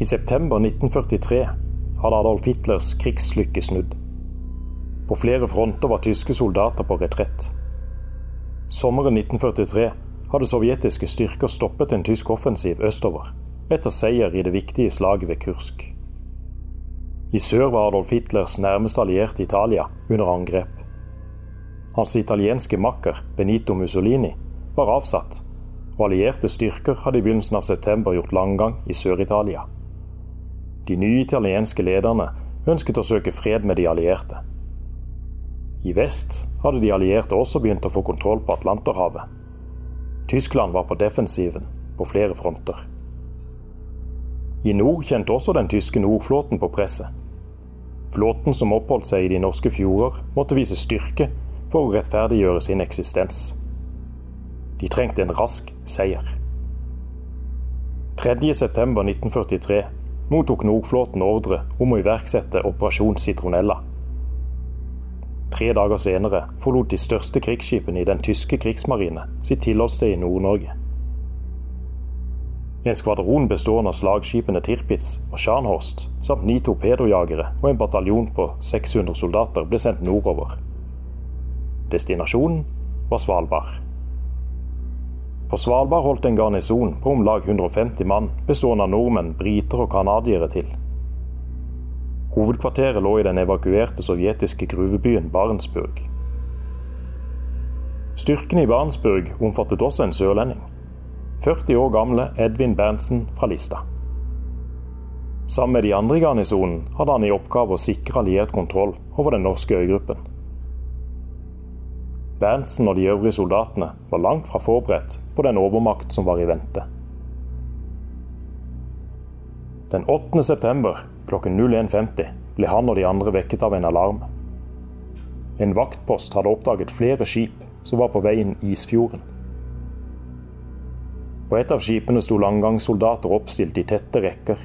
I september 1943 hadde Adolf Hitlers krigslykke snudd. På flere fronter var tyske soldater på retrett. Sommeren 1943 hadde sovjetiske styrker stoppet en tysk offensiv østover, etter seier i det viktige slaget ved Kursk. I sør var Adolf Hitlers nærmeste allierte Italia under angrep. Hans italienske makker Benito Mussolini var avsatt, og allierte styrker hadde i begynnelsen av september gjort langgang i Sør-Italia. De nye italienske lederne ønsket å søke fred med de allierte. I vest hadde de allierte også begynt å få kontroll på Atlanterhavet. Tyskland var på defensiven på flere fronter. I nord kjente også den tyske nordflåten på presset. Flåten som oppholdt seg i de norske fjorder, måtte vise styrke for å rettferdiggjøre sin eksistens. De trengte en rask seier. 3.9.1943 mottok Nordflåten ordre om å iverksette Operasjon Citronella. Tre dager senere forlot de største krigsskipene i den tyske krigsmarine sitt tilholdssted i Nord-Norge. En skvadron bestående av slagskipene Tirpitz og Scharnhorst samt ni torpedojagere og en bataljon på 600 soldater ble sendt nordover. Destinasjonen var Svalbard. På Svalbard holdt en garnison på om lag 150 mann, bestående av nordmenn, briter og canadiere til. Hovedkvarteret lå i den evakuerte sovjetiske gruvebyen Barentsburg. Styrkene i Barentsburg omfattet også en sørlending. 40 år gamle Edvin Berntsen fra Lista. Sammen med de andre i garnisonen hadde han i oppgave å sikre alliert kontroll over den norske øygruppen. Berntsen og de øvrige soldatene var langt fra forberedt på den overmakt som var i vente. Den 8. september klokken 01.50 ble han og de andre vekket av en alarm. En vaktpost hadde oppdaget flere skip som var på vei inn Isfjorden. På et av skipene sto landgangssoldater oppstilt i tette rekker.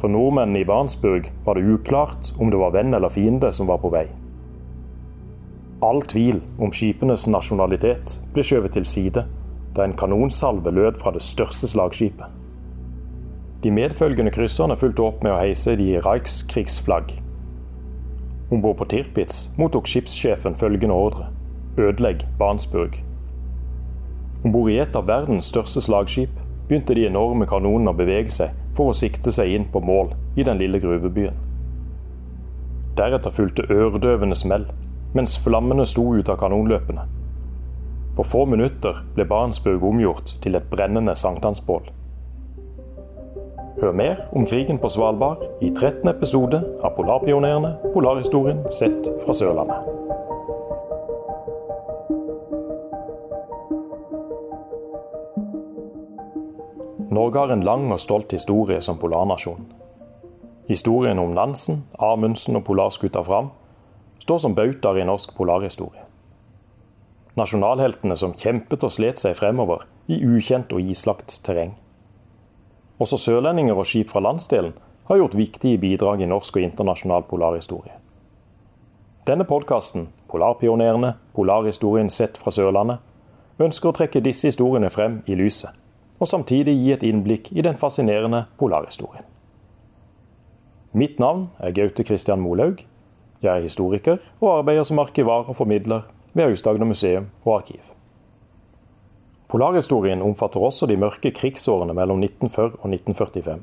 For nordmennene i Barentsburg var det uklart om det var venn eller fiende som var på vei. All tvil om skipenes nasjonalitet ble skjøvet til side da en kanonsalve lød fra det største slagskipet. De medfølgende krysserne fulgte opp med å heise de Reichskrigsflagg. Om bord på Tirpitz mottok skipssjefen følgende ordre ødelegg Barentsburg. Om bord i et av verdens største slagskip begynte de enorme kanonene å bevege seg for å sikte seg inn på mål i den lille gruvebyen. Deretter fulgte øredøvende smell, mens flammene sto ut av kanonløpene. På få minutter ble Barentsburg omgjort til et brennende sankthansbål. Hør mer om krigen på Svalbard i 13. episode av Polarpionerene polarhistorien sett fra Sørlandet. Norge har en lang og stolt historie som polarnasjon. Historien om Nansen, Amundsen og polarskuta Fram står som bautaer i norsk polarhistorie. Nasjonalheltene som kjempet og slet seg fremover i ukjent og islagt terreng. Også sørlendinger og skip fra landsdelen har gjort viktige bidrag i norsk og internasjonal polarhistorie. Denne podkasten, 'Polarpionerene polarhistorien sett fra Sørlandet', ønsker å trekke disse historiene frem i lyset, og samtidig gi et innblikk i den fascinerende polarhistorien. Mitt navn er Gaute Christian Molaug. Jeg er historiker og arbeider som arkivar og formidler ved Aust-Agder museum og arkiv. Polarhistorien omfatter også de mørke krigsårene mellom 1940 og 1945.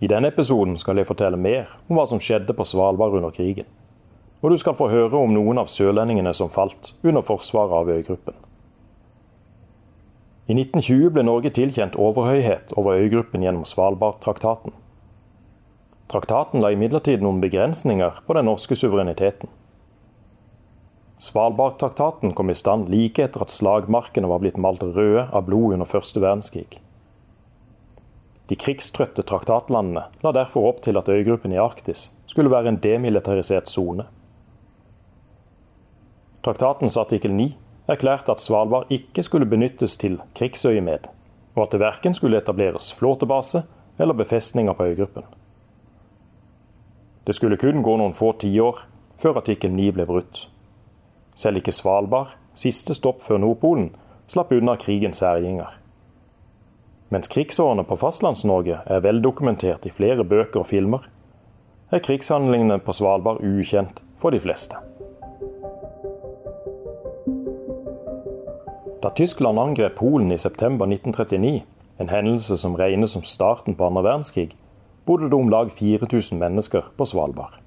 I denne episoden skal jeg fortelle mer om hva som skjedde på Svalbard under krigen. Og du skal få høre om noen av sørlendingene som falt under forsvaret av øygruppen. I 1920 ble Norge tilkjent overhøyhet over øygruppen gjennom Svalbardtraktaten. Traktaten la imidlertid noen begrensninger på den norske suvereniteten. Svalbardtraktaten kom i stand like etter at slagmarkene var blitt malt røde av blod under første verdenskrig. De krigstrøtte traktatlandene la derfor opp til at øygruppen i Arktis skulle være en demilitarisert sone. Traktatens artikkel 9 erklærte at Svalbard ikke skulle benyttes til krigsøyemed, og at det verken skulle etableres flåtebase eller befestninger på øygruppen. Det skulle kun gå noen få tiår før artikkel 9 ble brutt. Selv ikke Svalbard, siste stopp før Nordpolen, slapp unna krigens herjinger. Mens krigsårene på Fastlands-Norge er veldokumentert i flere bøker og filmer, er krigshandlingene på Svalbard ukjent for de fleste. Da Tyskland angrep Polen i september 1939, en hendelse som regnes som starten på andre verdenskrig, bodde det om lag 4000 mennesker på Svalbard.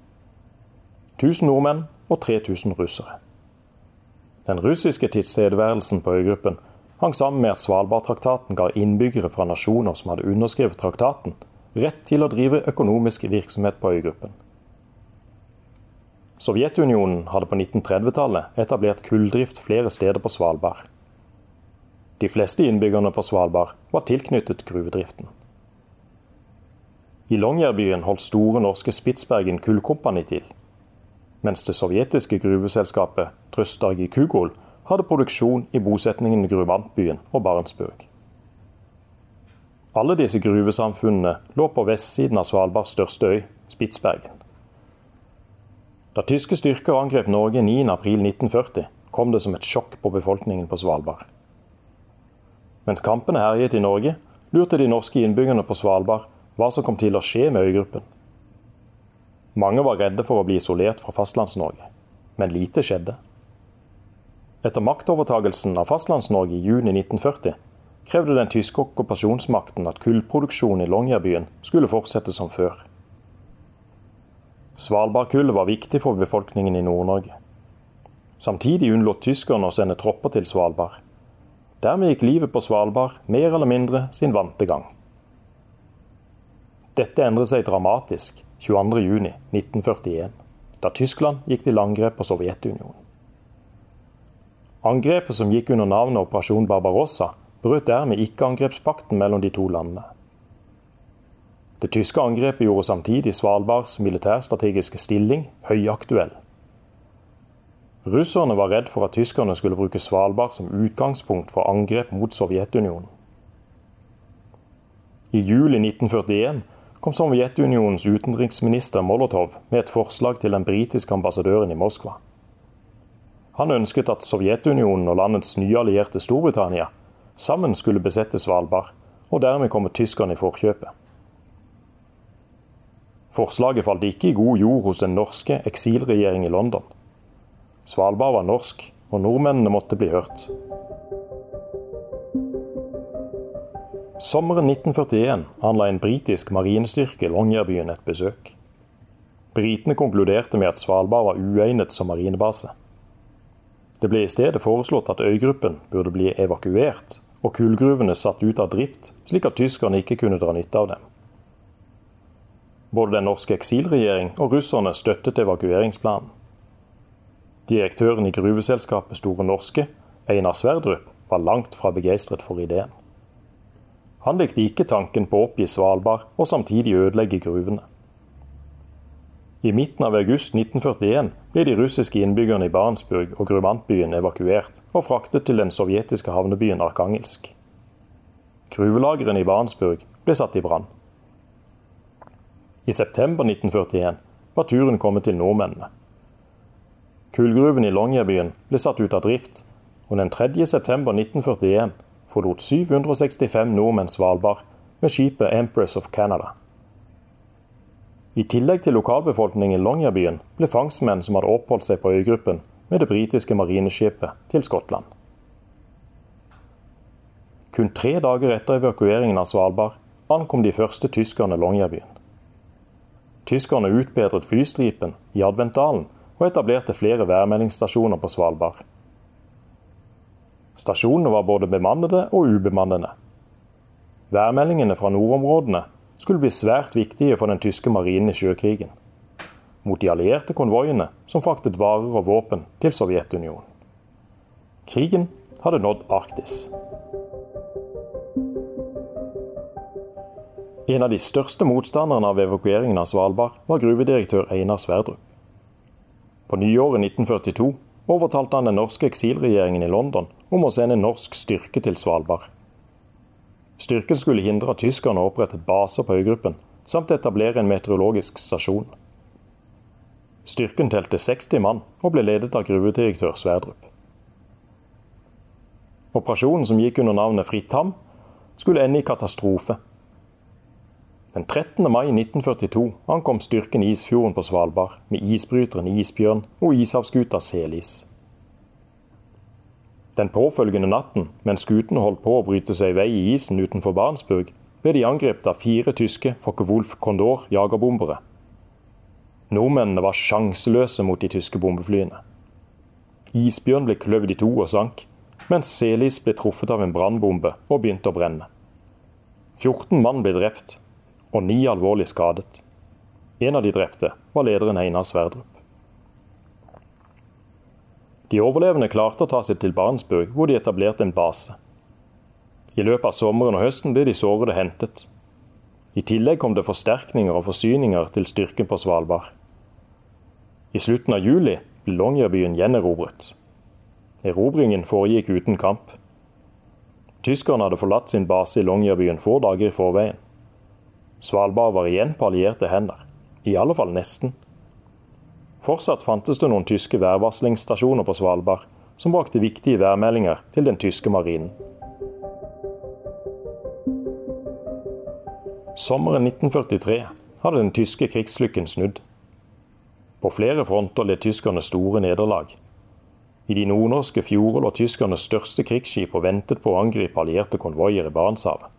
1000 nordmenn og 3000 russere. Den russiske tilstedeværelsen på øygruppen hang sammen med at Svalbardtraktaten ga innbyggere fra nasjoner som hadde underskrevet traktaten, rett til å drive økonomisk virksomhet på øygruppen. Sovjetunionen hadde på 1930-tallet etablert kulldrift flere steder på Svalbard. De fleste innbyggerne på Svalbard var tilknyttet gruvedriften. I Longyearbyen holdt Store Norske Spitsbergen Kullkompani til, mens det sovjetiske gruveselskapet Trøstargi Kugol hadde produksjon i bosetningen i Gruvantbyen og Barentsburg. Alle disse gruvesamfunnene lå på vestsiden av Svalbards største øy, Spitsbergen. Da tyske styrker angrep Norge 9.4.1940, kom det som et sjokk på befolkningen på Svalbard. Mens kampene herjet i Norge, lurte de norske innbyggerne på Svalbard hva som kom til å skje med øygruppen. Mange var redde for å bli isolert fra Fastlands-Norge, men lite skjedde. Etter maktovertagelsen av Fastlands-Norge i juni 1940 krevde den tyske okkupasjonsmakten at kullproduksjonen i Longyearbyen skulle fortsette som før. Svalbardkullet var viktig for befolkningen i Nord-Norge. Samtidig unnlot tyskerne å sende tropper til Svalbard. Dermed gikk livet på Svalbard mer eller mindre sin vante gang. Dette endret seg dramatisk 22.6.1941, da Tyskland gikk til angrep på Sovjetunionen. Angrepet som gikk under navnet Operasjon Barbarossa, brøt dermed ikke angrepspakten mellom de to landene. Det tyske angrepet gjorde samtidig Svalbards militærstrategiske stilling høyaktuell. Russerne var redd for at tyskerne skulle bruke Svalbard som utgangspunkt for angrep mot Sovjetunionen. I juli 1941 kom Sovjetunionens utenriksminister Molotov med et forslag til den britiske ambassadøren i Moskva. Han ønsket at Sovjetunionen og landets nye allierte Storbritannia sammen skulle besette Svalbard, og dermed komme tyskerne i forkjøpet. Forslaget falt ikke i god jord hos den norske eksilregjering i London. Svalbard var norsk, og nordmennene måtte bli hørt. Sommeren 1941 anla en britisk marinestyrke Longyearbyen et besøk. Britene konkluderte med at Svalbard var uegnet som marinebase. Det ble i stedet foreslått at øygruppen burde bli evakuert og kullgruvene satt ut av drift, slik at tyskerne ikke kunne dra nytte av dem. Både den norske eksilregjering og russerne støttet evakueringsplanen. Direktøren i gruveselskapet Store Norske, Einar Sverdrup, var langt fra begeistret for ideen. Han likte ikke tanken på å oppgi Svalbard og samtidig ødelegge gruvene. I midten av august 1941 ble de russiske innbyggerne i Barentsburg og Grumantbyen evakuert og fraktet til den sovjetiske havnebyen Arkangelsk. Gruvelagrene i Barentsburg ble satt i brann. I september 1941 var turen kommet til nordmennene. Kullgruven i Longyearbyen ble satt ut av drift, og den 3. september 1941 forlot 765 nordmenn Svalbard med skipet Empress of Canada. I tillegg til lokalbefolkningen i Longyearbyen ble fangstmenn som hadde oppholdt seg på øygruppen med det britiske marineskipet til Skottland. Kun tre dager etter evakueringen av Svalbard ankom de første tyskerne Longyearbyen. Tyskerne utbedret flystripen i Adventdalen og etablerte flere værmeldingsstasjoner på Svalbard. Stasjonene var både bemannede og ubemannede. Værmeldingene fra nordområdene skulle bli svært viktige for den tyske marinen i sjøkrigen. Mot de allierte konvoiene som fraktet varer og våpen til Sovjetunionen. Krigen hadde nådd Arktis. En av de største motstanderne av evakueringen av Svalbard var gruvedirektør Einar Sverdrup. På nyåret 1942 overtalte han den norske eksilregjeringen i London om å sende norsk styrke til Svalbard. Styrken skulle hindre tyskerne opprettet baser på øygruppen, samt etablere en meteorologisk stasjon. Styrken telte 60 mann og ble ledet av gruvedirektør Sverdrup. Operasjonen som gikk under navnet Fritt Ham, skulle ende i katastrofe. Den 13. mai 1942 ankom styrken Isfjorden på Svalbard med isbryteren Isbjørn og ishavsskuta Selis. Den påfølgende natten, mens skutene holdt på å bryte seg i vei i isen utenfor Barentsburg, ble de angrepet av fire tyske Focke-Wulf Condor jagerbombere. Nordmennene var sjanseløse mot de tyske bombeflyene. Isbjørn ble kløvd i to og sank, mens Selis ble truffet av en brannbombe og begynte å brenne. 14 mann ble drept, og ni alvorlig skadet. En av de drepte var lederen Einar Sverdrup. De overlevende klarte å ta seg til Barentsburg, hvor de etablerte en base. I løpet av sommeren og høsten ble de sårede hentet. I tillegg kom det forsterkninger og forsyninger til styrken på Svalbard. I slutten av juli ble Longyearbyen gjenerobret. Erobringen foregikk uten kamp. Tyskerne hadde forlatt sin base i Longyearbyen få dager i forveien. Svalbard var igjen på allierte hender. I alle fall nesten. Fortsatt fantes det noen tyske værvarslingsstasjoner på Svalbard, som brakte viktige værmeldinger til den tyske marinen. Sommeren 1943 hadde den tyske krigslykken snudd. På flere fronter led tyskerne store nederlag. I de nordnorske fjorder lå tyskernes største krigsskip og ventet på å angripe allierte konvoier i Barentshavet.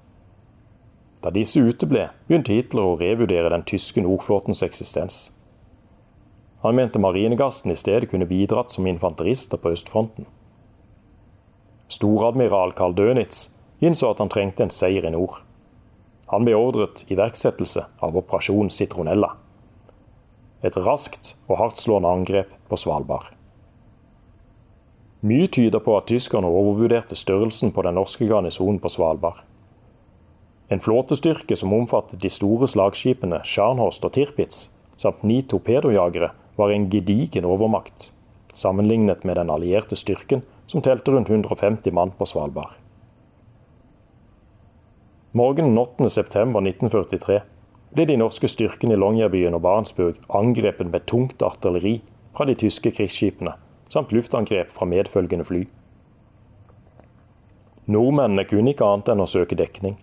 Da disse uteble, begynte Hitler å revurdere den tyske nordflåtens eksistens. Han mente marinegassen i stedet kunne bidratt som infanterister på østfronten. Storadmiral Karl Dönitz innså at han trengte en seier i nord. Han beordret iverksettelse av Operasjon Citronella. Et raskt og hardtslående angrep på Svalbard. Mye tyder på at tyskerne overvurderte størrelsen på den norske garnisonen på Svalbard. En flåtestyrke som omfattet de store slagskipene Scharnhorst og Tirpitz, samt ni torpedojagere, var en gedigen overmakt, sammenlignet med den allierte styrken, som telte rundt 150 mann på Svalbard. Morgenen 8.9.1943 ble de norske styrkene i Longyearbyen og Barentsburg angrepet med tungt artilleri fra de tyske krigsskipene, samt luftangrep fra medfølgende fly. Nordmennene kunne ikke annet enn å søke dekning.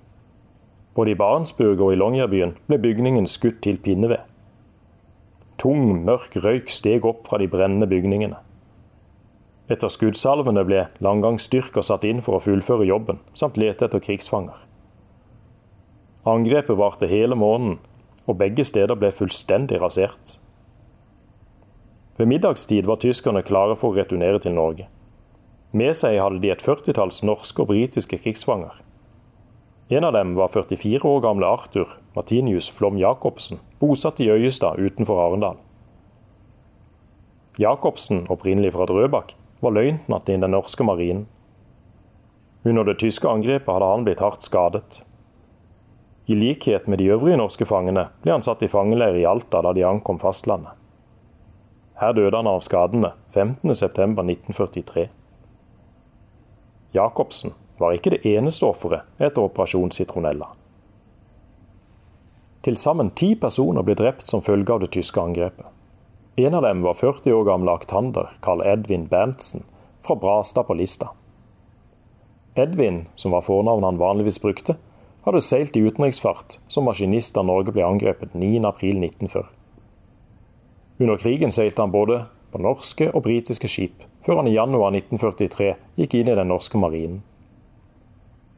Både i Barentsburg og i Longyearbyen ble bygningen skutt til pinneved. Tung, mørk røyk steg opp fra de brennende bygningene. Etter skuddsalvene ble landgangsstyrker satt inn for å fullføre jobben, samt lete etter krigsfanger. Angrepet varte hele måneden, og begge steder ble fullstendig rasert. Ved middagstid var tyskerne klare for å returnere til Norge. Med seg hadde de et førtitalls norske og britiske krigsfanger. En av dem var 44 år gamle Arthur Martinius Flom Jacobsen, bosatt i Øyestad utenfor Arendal. Jacobsen, opprinnelig fra Drøbak, var løytnant i den norske marinen. Under det tyske angrepet hadde han blitt hardt skadet. I likhet med de øvrige norske fangene ble han satt i fangeleir i Alta da de ankom fastlandet. Her døde han av skadene 15.9.1943. Jacobsen var ikke det eneste offeret etter operasjon Citronella. Til sammen ti personer ble drept som følge av det tyske angrepet. En av dem var 40 år gamle aktander Carl Edvin Berntsen fra Brastad på Lista. Edvin, som var fornavnet han vanligvis brukte, hadde seilt i utenriksfart som maskinist da Norge ble angrepet 9.4.1940. Under krigen seilte han både på norske og britiske skip, før han i januar 1943 gikk inn i den norske marinen.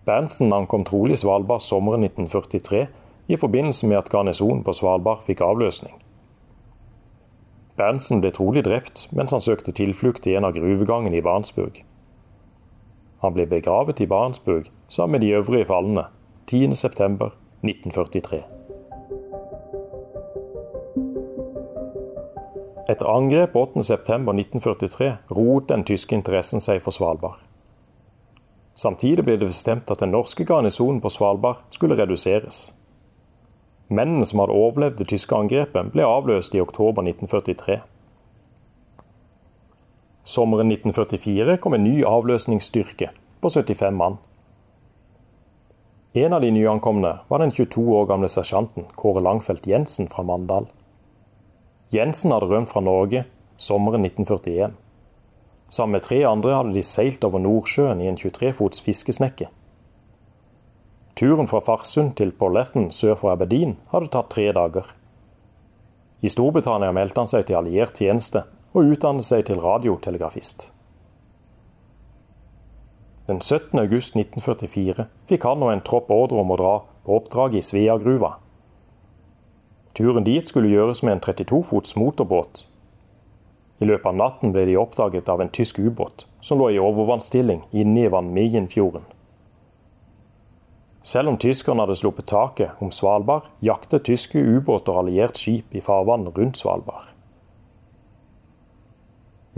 Berntsen ankom trolig Svalbard sommeren 1943 i forbindelse med at garnisonen på Svalbard fikk avløsning. Berntsen ble trolig drept mens han søkte tilflukt i en av gruvegangene i Barentsburg. Han ble begravet i Barentsburg sammen med de øvrige falne 10.9.1943. Etter angrep 8.9.1943 roet den tyske interessen seg for Svalbard. Samtidig ble det bestemt at den norske garnisonen på Svalbard skulle reduseres. Mennene som hadde overlevd det tyske angrepet, ble avløst i oktober 1943. Sommeren 1944 kom en ny avløsningsstyrke på 75 mann. En av de nyankomne var den 22 år gamle sersjanten Kåre Langfeldt Jensen fra Mandal. Jensen hadde rømt fra Norge sommeren 1941. Sammen med tre andre hadde de seilt over Nordsjøen i en 23 fots fiskesnekke. Turen fra Farsund til Porlethen sør for Aberdeen hadde tatt tre dager. I Storbritannia meldte han seg til alliert tjeneste og utdannet seg til radiotelegrafist. Den 17. august 1944 fikk han og en tropp ordre om å dra på oppdrag i Sveagruva. Turen dit skulle gjøres med en 32 fots motorbåt. I løpet av natten ble de oppdaget av en tysk ubåt som lå i overvannsstilling inne i Vanmienfjorden. Selv om tyskerne hadde sluppet taket om Svalbard, jaktet tyske ubåter og alliert skip i farvann rundt Svalbard.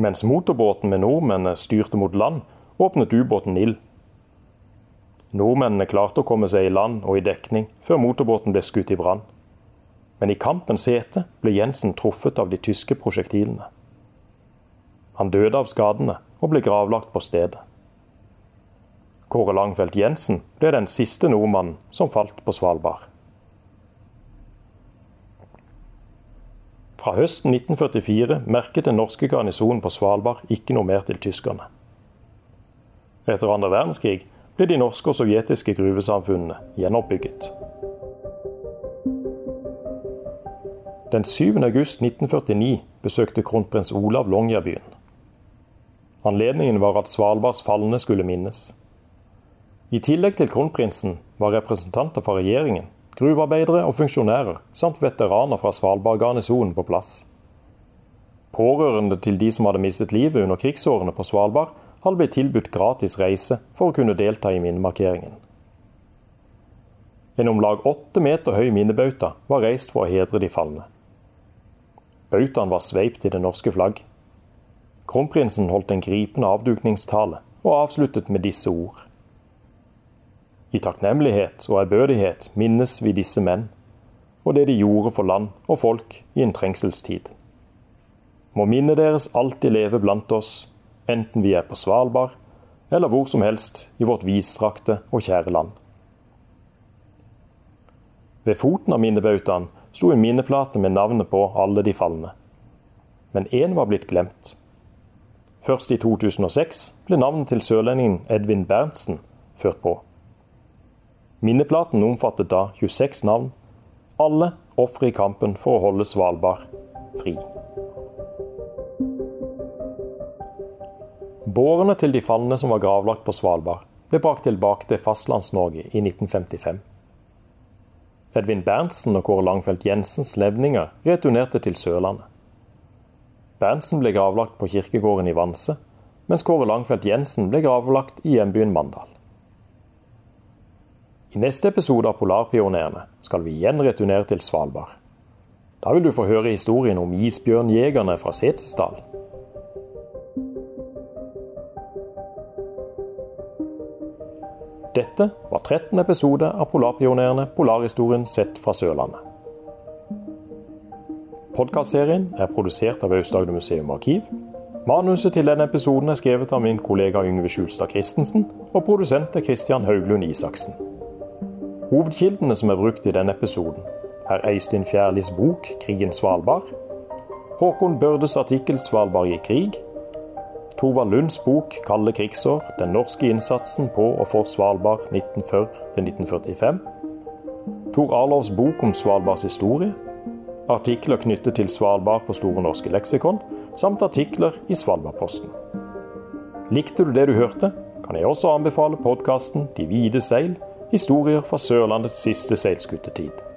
Mens motorbåten med nordmennene styrte mot land, åpnet ubåten ild. Nordmennene klarte å komme seg i land og i dekning før motorbåten ble skutt i brann. Men i kampens hete ble Jensen truffet av de tyske prosjektilene. Han døde av skadene og ble gravlagt på stedet. Kåre Langfeldt Jensen ble den siste nordmannen som falt på Svalbard. Fra høsten 1944 merket den norske garnisonen på Svalbard ikke noe mer til tyskerne. Etter andre verdenskrig ble de norske og sovjetiske gruvesamfunnene gjenoppbygget. Den 7. august 1949 besøkte kronprins Olav Longyearbyen. Anledningen var at Svalbards falne skulle minnes. I tillegg til kronprinsen var representanter fra regjeringen, gruvearbeidere og funksjonærer samt veteraner fra Svalbard garnison på plass. Pårørende til de som hadde mistet livet under krigsårene på Svalbard, hadde blitt tilbudt gratis reise for å kunne delta i minnemarkeringen. En om lag åtte meter høy minnebauta var reist for å hedre de falne. Bautaen var sveipt i det norske flagg. Kronprinsen holdt en gripende avdukningstale og avsluttet med disse ord. I takknemlighet og ærbødighet minnes vi disse menn, og det de gjorde for land og folk i en trengselstid. Må minnet deres alltid leve blant oss, enten vi er på Svalbard eller hvor som helst i vårt vidstrakte og kjære land. Ved foten av minnebautaen sto en minneplate med navnet på alle de falne. Men én var blitt glemt. Først i 2006 ble navnet til sørlendingen Edvin Berntsen ført på. Minneplaten omfattet da 26 navn, alle ofre i kampen for å holde Svalbard fri. Bårene til de falne som var gravlagt på Svalbard, ble brakt tilbake til Fastlands-Norge i 1955. Edvin Berntsen og Kåre Langfeldt Jensens levninger returnerte til Sørlandet. Berntsen ble gravlagt på kirkegården i Vanse, mens Kåre Langfeldt Jensen ble gravlagt i hjembyen Mandal. I neste episode av Polarpionerene skal vi igjen returnere til Svalbard. Da vil du få høre historien om isbjørnjegerne fra Setesdal. Dette var 13. episode av Polarpionerene polarhistorien sett fra Sørlandet. Podkastserien er produsert av Aust-Agder museum arkiv. Manuset til denne episoden er skrevet av min kollega Yngve Skjulstad Christensen, og produsent er Christian Hauglund Isaksen. Hovedkildene som er brukt i denne episoden, er Øystein Fjærlis bok 'Krigen Svalbard', Håkon Børdes artikkel 'Svalbard i krig', Tova Lunds bok 'Kalde krigsår', den norske innsatsen på og for Svalbard 1940-1945, Tor Arlovs bok om Svalbards historie, artikler knyttet til Svalbard på Store norske leksikon, samt artikler i Svalbardposten. Likte du det du hørte, kan jeg også anbefale podkasten De hvite seil Historier fra Sørlandets siste seilskutetid.